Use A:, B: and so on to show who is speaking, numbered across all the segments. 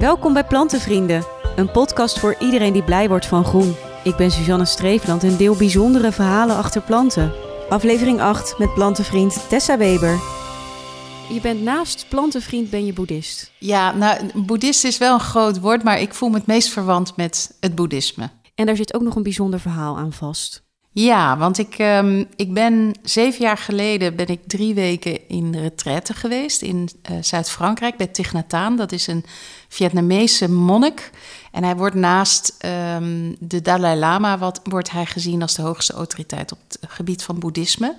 A: Welkom bij Plantenvrienden, een podcast voor iedereen die blij wordt van groen. Ik ben Suzanne Streefland en deel bijzondere verhalen achter planten. Aflevering 8 met plantenvriend Tessa Weber. Je bent naast plantenvriend ben je boeddhist.
B: Ja, nou, boeddhist is wel een groot woord, maar ik voel me het meest verwant met het boeddhisme.
A: En daar zit ook nog een bijzonder verhaal aan vast.
B: Ja, want ik, um, ik ben zeven jaar geleden ben ik drie weken in retraite geweest in uh, Zuid-Frankrijk bij Thich Nhat Hanh. Dat is een Vietnamese monnik. En hij wordt naast um, de Dalai Lama wat, wordt hij gezien als de hoogste autoriteit op het gebied van boeddhisme.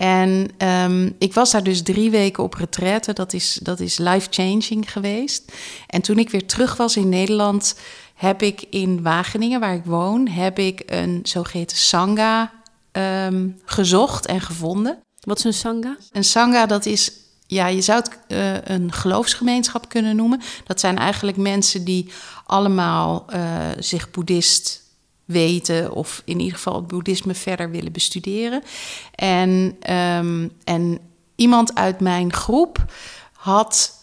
B: En um, ik was daar dus drie weken op retraite. Dat is, dat is life-changing geweest. En toen ik weer terug was in Nederland, heb ik in Wageningen, waar ik woon, heb ik een zogeheten sangha um, gezocht en gevonden.
A: Wat is een sangha?
B: Een sangha, dat is, ja, je zou het uh, een geloofsgemeenschap kunnen noemen. Dat zijn eigenlijk mensen die allemaal uh, zich boeddhist weten of in ieder geval het boeddhisme verder willen bestuderen. En, um, en iemand uit mijn groep had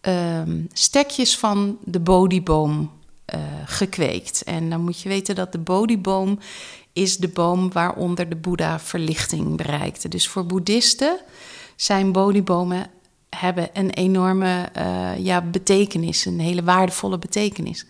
B: um, stekjes van de Bodhiboom uh, gekweekt. En dan moet je weten dat de Bodhiboom is de boom waaronder de Boeddha verlichting bereikte. Dus voor boeddhisten zijn Bodhibomen hebben een enorme uh, ja, betekenis, een hele waardevolle betekenis.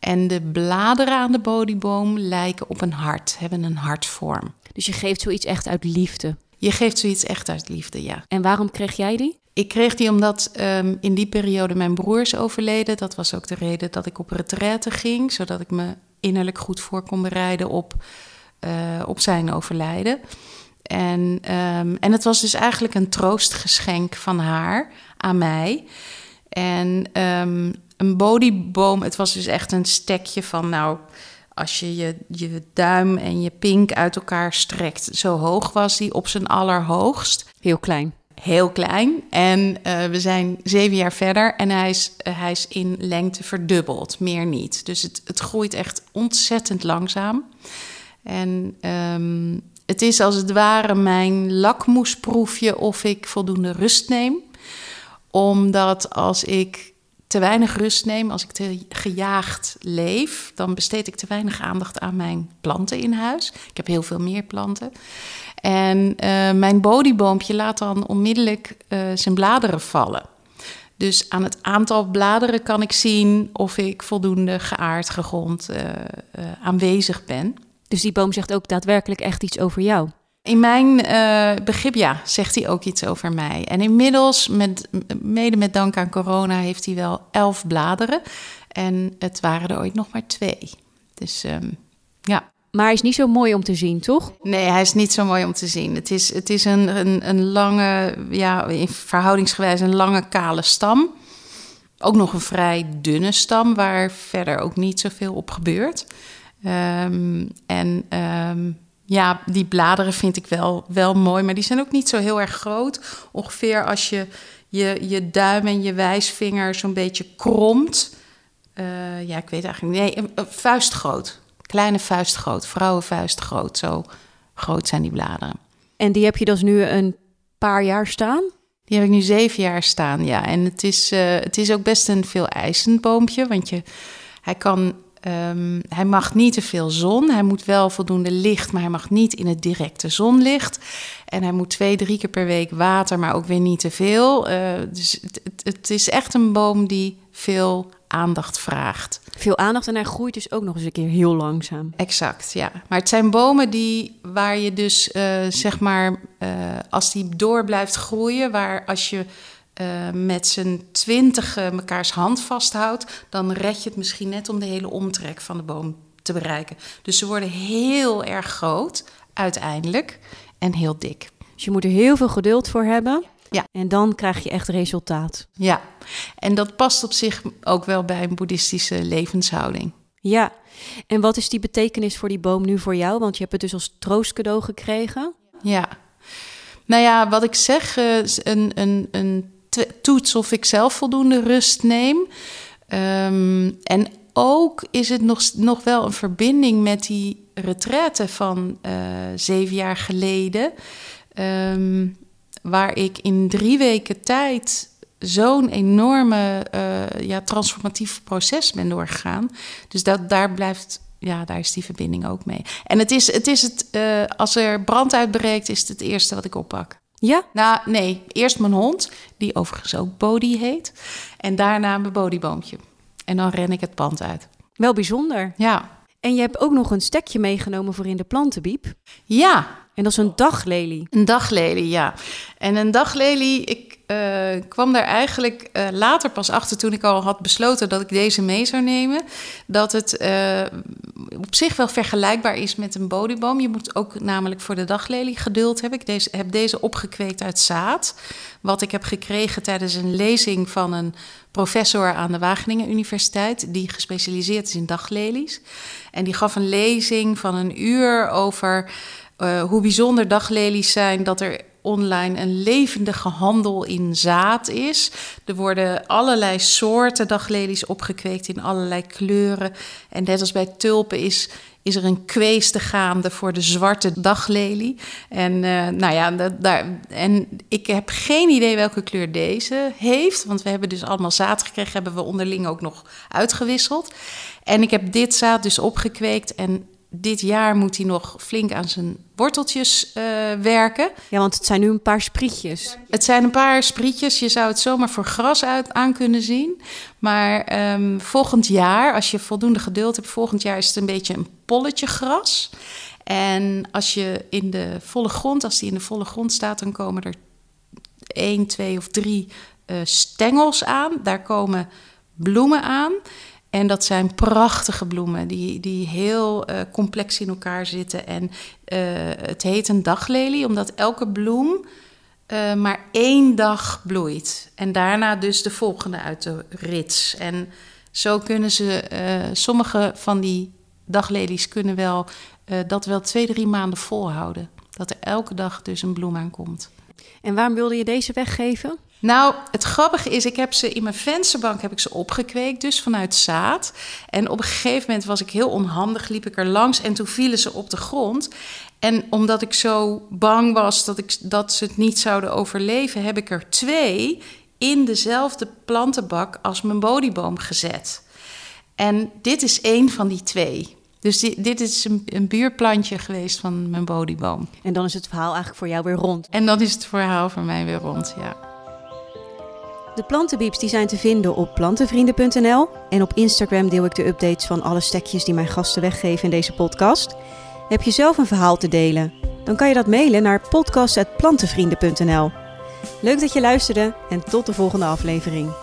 B: En de bladeren aan de Bodhiboom lijken op een hart, hebben een hartvorm.
A: Dus je geeft zoiets echt uit liefde?
B: Je geeft zoiets echt uit liefde, ja.
A: En waarom kreeg jij die?
B: Ik kreeg die omdat um, in die periode mijn broer is overleden. Dat was ook de reden dat ik op retraite ging, zodat ik me innerlijk goed voor kon bereiden op, uh, op zijn overlijden. En, um, en het was dus eigenlijk een troostgeschenk van haar aan mij. En um, een bodhiboom, het was dus echt een stekje van, nou, als je, je je duim en je pink uit elkaar strekt, zo hoog was die op zijn allerhoogst.
A: Heel klein.
B: Heel klein. En uh, we zijn zeven jaar verder en hij is, uh, hij is in lengte verdubbeld, meer niet. Dus het, het groeit echt ontzettend langzaam. En um, het is als het ware mijn lakmoesproefje of ik voldoende rust neem. Omdat als ik te weinig rust neem, als ik te gejaagd leef, dan besteed ik te weinig aandacht aan mijn planten in huis. Ik heb heel veel meer planten. En uh, mijn bodyboompje laat dan onmiddellijk uh, zijn bladeren vallen. Dus aan het aantal bladeren kan ik zien of ik voldoende geaard, gegrond uh, aanwezig ben.
A: Dus die boom zegt ook daadwerkelijk echt iets over jou?
B: In mijn uh, begrip, ja, zegt hij ook iets over mij. En inmiddels, met, mede met dank aan corona, heeft hij wel elf bladeren. En het waren er ooit nog maar twee. Dus um, ja.
A: Maar hij is niet zo mooi om te zien, toch?
B: Nee, hij is niet zo mooi om te zien. Het is, het is een, een, een lange, ja, in verhoudingsgewijs een lange kale stam. Ook nog een vrij dunne stam, waar verder ook niet zoveel op gebeurt. Um, en um, ja, die bladeren vind ik wel, wel mooi, maar die zijn ook niet zo heel erg groot. Ongeveer als je je, je duim en je wijsvinger zo'n beetje kromt. Uh, ja, ik weet eigenlijk niet. Nee, vuistgroot. Kleine vuistgroot, vrouwenvuistgroot. Zo groot zijn die bladeren.
A: En die heb je dus nu een paar jaar staan?
B: Die heb ik nu zeven jaar staan, ja. En het is, uh, het is ook best een veel eisend boompje, want je, hij kan Um, hij mag niet te veel zon. Hij moet wel voldoende licht, maar hij mag niet in het directe zonlicht. En hij moet twee, drie keer per week water, maar ook weer niet te veel. Uh, dus het, het, het, is echt een boom die veel aandacht vraagt.
A: Veel aandacht en hij groeit dus ook nog eens een keer heel langzaam.
B: Exact, ja. Maar het zijn bomen die, waar je dus, uh, zeg maar, uh, als die door blijft groeien, waar als je uh, met z'n twintigen mekaars hand vasthoudt, dan red je het misschien net om de hele omtrek van de boom te bereiken. Dus ze worden heel erg groot uiteindelijk en heel dik.
A: Dus je moet er heel veel geduld voor hebben.
B: Ja.
A: En dan krijg je echt resultaat.
B: Ja, en dat past op zich ook wel bij een boeddhistische levenshouding.
A: Ja, en wat is die betekenis voor die boom nu voor jou? Want je hebt het dus als troostcadeau gekregen.
B: Ja, nou ja, wat ik zeg, uh, een, een, een toets of ik zelf voldoende rust neem. Um, en ook is het nog, nog wel een verbinding met die retraite van uh, zeven jaar geleden. Um, waar ik in drie weken tijd zo'n enorme uh, ja, transformatief proces ben doorgegaan. Dus dat, daar blijft, ja, daar is die verbinding ook mee. En het is het, is het uh, als er brand uitbreekt, is het het eerste wat ik oppak.
A: Ja?
B: Nou, nee. Eerst mijn hond, die overigens ook Bodie heet. En daarna mijn bodieboompje. En dan ren ik het pand uit.
A: Wel bijzonder.
B: Ja.
A: En je hebt ook nog een stekje meegenomen voor in de plantenbiep.
B: Ja.
A: En dat is een daglelie.
B: Een daglelie, ja. En een daglelie, ik uh, kwam daar eigenlijk uh, later pas achter toen ik al had besloten dat ik deze mee zou nemen. Dat het uh, op zich wel vergelijkbaar is met een bodieboom. Je moet ook namelijk voor de daglelie geduld hebben. Ik deze, heb deze opgekweekt uit zaad. Wat ik heb gekregen tijdens een lezing van een professor aan de Wageningen Universiteit. Die gespecialiseerd is in daglelies. En die gaf een lezing van een uur over hoe bijzonder daglelies zijn. Dat er online een levendige handel in zaad is. Er worden allerlei soorten daglelies opgekweekt in allerlei kleuren. En net als bij tulpen is, is er een kweeste gaande voor de zwarte daglelie. En, uh, nou ja, daar, en ik heb geen idee welke kleur deze heeft. Want we hebben dus allemaal zaad gekregen, hebben we onderling ook nog uitgewisseld. En ik heb dit zaad dus opgekweekt en dit jaar moet hij nog flink aan zijn worteltjes uh, werken.
A: Ja, want het zijn nu een paar sprietjes.
B: Het zijn een paar sprietjes. Je zou het zomaar voor gras uit aan kunnen zien. Maar um, volgend jaar, als je voldoende geduld hebt, volgend jaar is het een beetje een polletje gras. En als je in de volle grond, als die in de volle grond staat, dan komen er één, twee of drie uh, stengels aan. Daar komen bloemen aan. En dat zijn prachtige bloemen die, die heel uh, complex in elkaar zitten. En uh, het heet een daglelie, omdat elke bloem uh, maar één dag bloeit. En daarna dus de volgende uit de rits. En zo kunnen ze, sommige van die daglelies kunnen wel dat wel twee, drie maanden volhouden. Dat er elke dag dus een bloem aankomt.
A: En waarom wilde je deze weggeven?
B: Nou, het grappige is, ik heb ze in mijn vensterbank heb ik ze opgekweekt, dus vanuit zaad. En op een gegeven moment was ik heel onhandig, liep ik er langs en toen vielen ze op de grond. En omdat ik zo bang was dat, ik, dat ze het niet zouden overleven, heb ik er twee in dezelfde plantenbak als mijn bodieboom gezet. En dit is één van die twee. Dus dit is een, een, buurplantje geweest van mijn bodieboom.
A: En dan is het verhaal eigenlijk voor jou weer rond.
B: En dan is het verhaal voor mij weer rond, ja.
A: De plantenbieps die zijn te vinden op plantenvrienden.nl. En op Instagram deel ik de updates van alle stekjes die mijn gasten weggeven in deze podcast. Heb je zelf een verhaal te delen? Dan kan je dat mailen naar podcast.plantenvrienden.nl. Leuk dat je luisterde en tot de volgende aflevering.